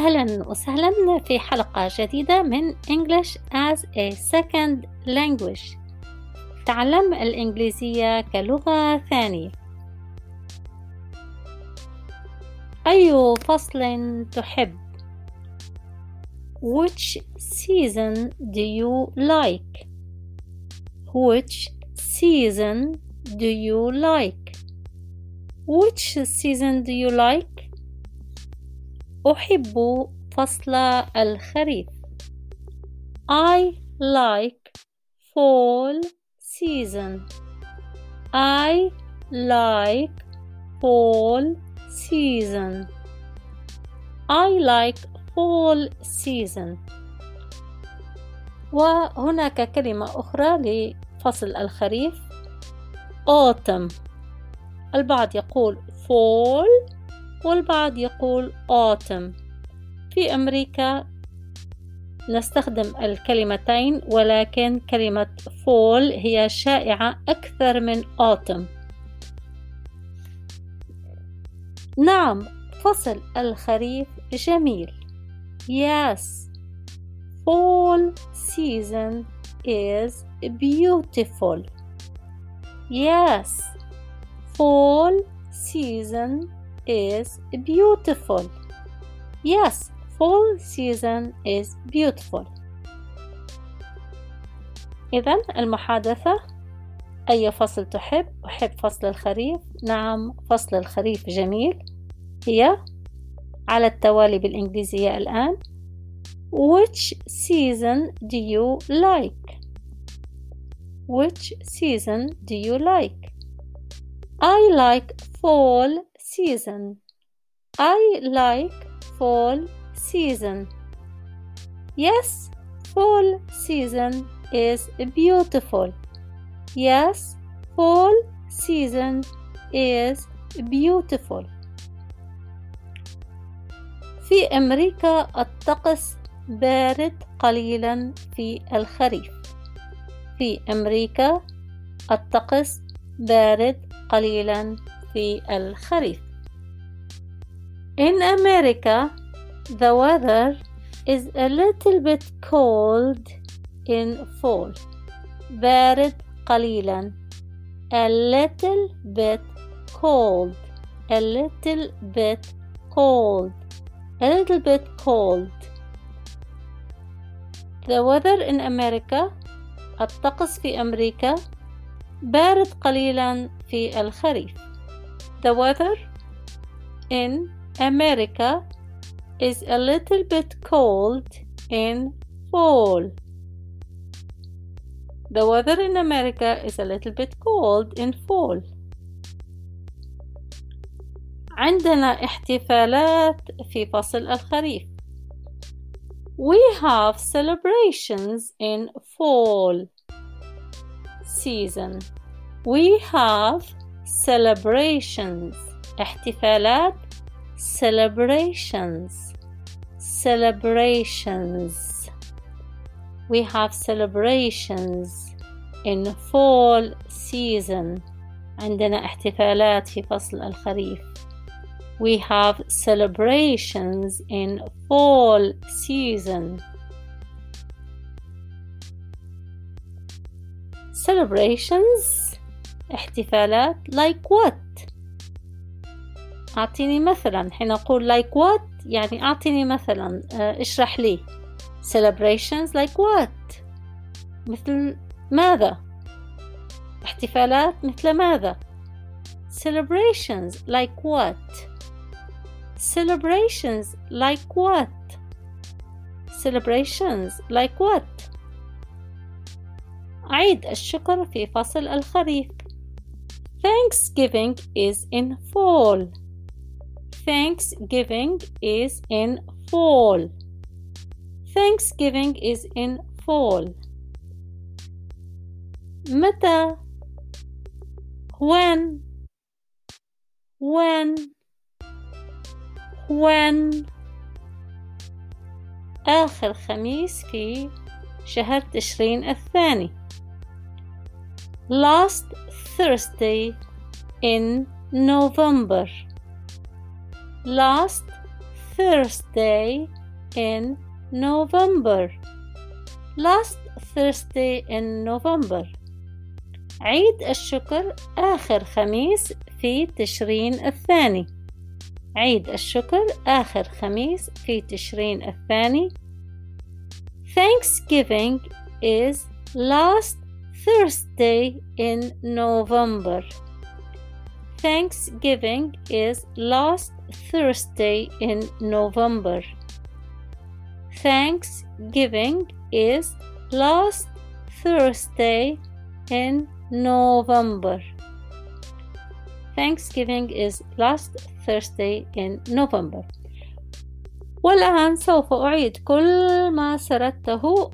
أهلا وسهلا في حلقة جديدة من English as a Second Language تعلم الإنجليزية كلغة ثانية أي فصل تحب؟ Which season do you like? Which season do you like? Which season do you like? أحب فصل الخريف. I like fall season. I like fall season. I like fall season. وهناك كلمة أخرى لفصل الخريف autumn البعض يقول fall والبعض يقول autumn. في أمريكا نستخدم الكلمتين ولكن كلمة fall هي شائعة أكثر من autumn. نعم فصل الخريف جميل. Yes fall season is beautiful. Yes fall season is beautiful. Yes, fall season is beautiful. إذا المحادثة أي فصل تحب؟ أحب فصل الخريف. نعم، فصل الخريف جميل. هي على التوالي بالإنجليزية الآن. Which season do you like? Which season do you like? I like fall season. I like fall season. Yes, fall season is beautiful. Yes, fall season is beautiful. في أمريكا الطقس بارد قليلا في الخريف. في أمريكا الطقس بارد قليلا في الخريف. In America, the weather is a little bit cold in fall. بارد قليلا. A little bit cold. A little bit cold. A little bit cold. The weather in America الطقس في أمريكا بارد قليلا في الخريف. The weather in America is a little bit cold in fall. The weather in America is a little bit cold in fall. عندنا احتفالات في فصل الخريف. We have celebrations in fall season. We have celebrations احتفالات celebrations celebrations we have celebrations in fall season عندنا احتفالات في فصل الخريف we have celebrations in fall season celebrations احتفالات like what أعطيني مثلا حين أقول like what يعني أعطيني مثلا اشرح لي celebrations like what مثل ماذا احتفالات مثل ماذا celebrations like what celebrations like what celebrations like what عيد الشكر في فصل الخريف Thanksgiving is in fall Thanksgiving is in fall. Thanksgiving is in fall. متى when when when آخر خميس في شهر تشرين الثاني last Thursday in November last Thursday in November last Thursday in November عيد الشكر آخر خميس في تشرين الثاني عيد الشكر آخر خميس في تشرين الثاني Thanksgiving is last Thursday in November. Thanksgiving is last Thursday in November. Thanksgiving is last Thursday in November. Thanksgiving is last Thursday in November. والآن سوف أعيد كل ما سردته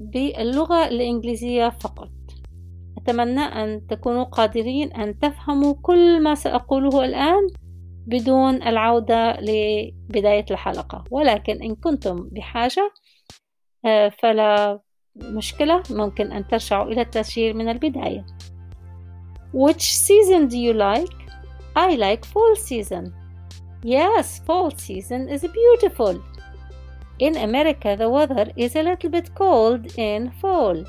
باللغة الإنجليزية فقط. أتمنى أن تكونوا قادرين أن تفهموا كل ما سأقوله الآن بدون العودة لبداية الحلقة ولكن إن كنتم بحاجة آه، فلا مشكلة ممكن أن ترجعوا إلى التسجيل من البداية Which season do you like? I like fall season. Yes, fall season is beautiful. In America, the weather is a little bit cold in fall.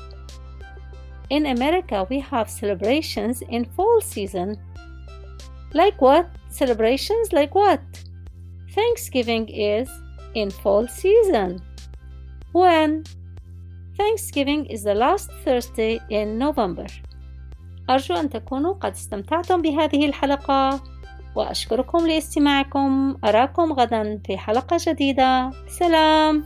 In America, we have celebrations in fall season. Like what? Celebrations like what? Thanksgiving is in fall season. When? Thanksgiving is the last Thursday in November. أرجو أن تكونوا قد استمتعتم بهذه الحلقة وأشكركم لاستماعكم أراكم غدا في حلقة جديدة سلام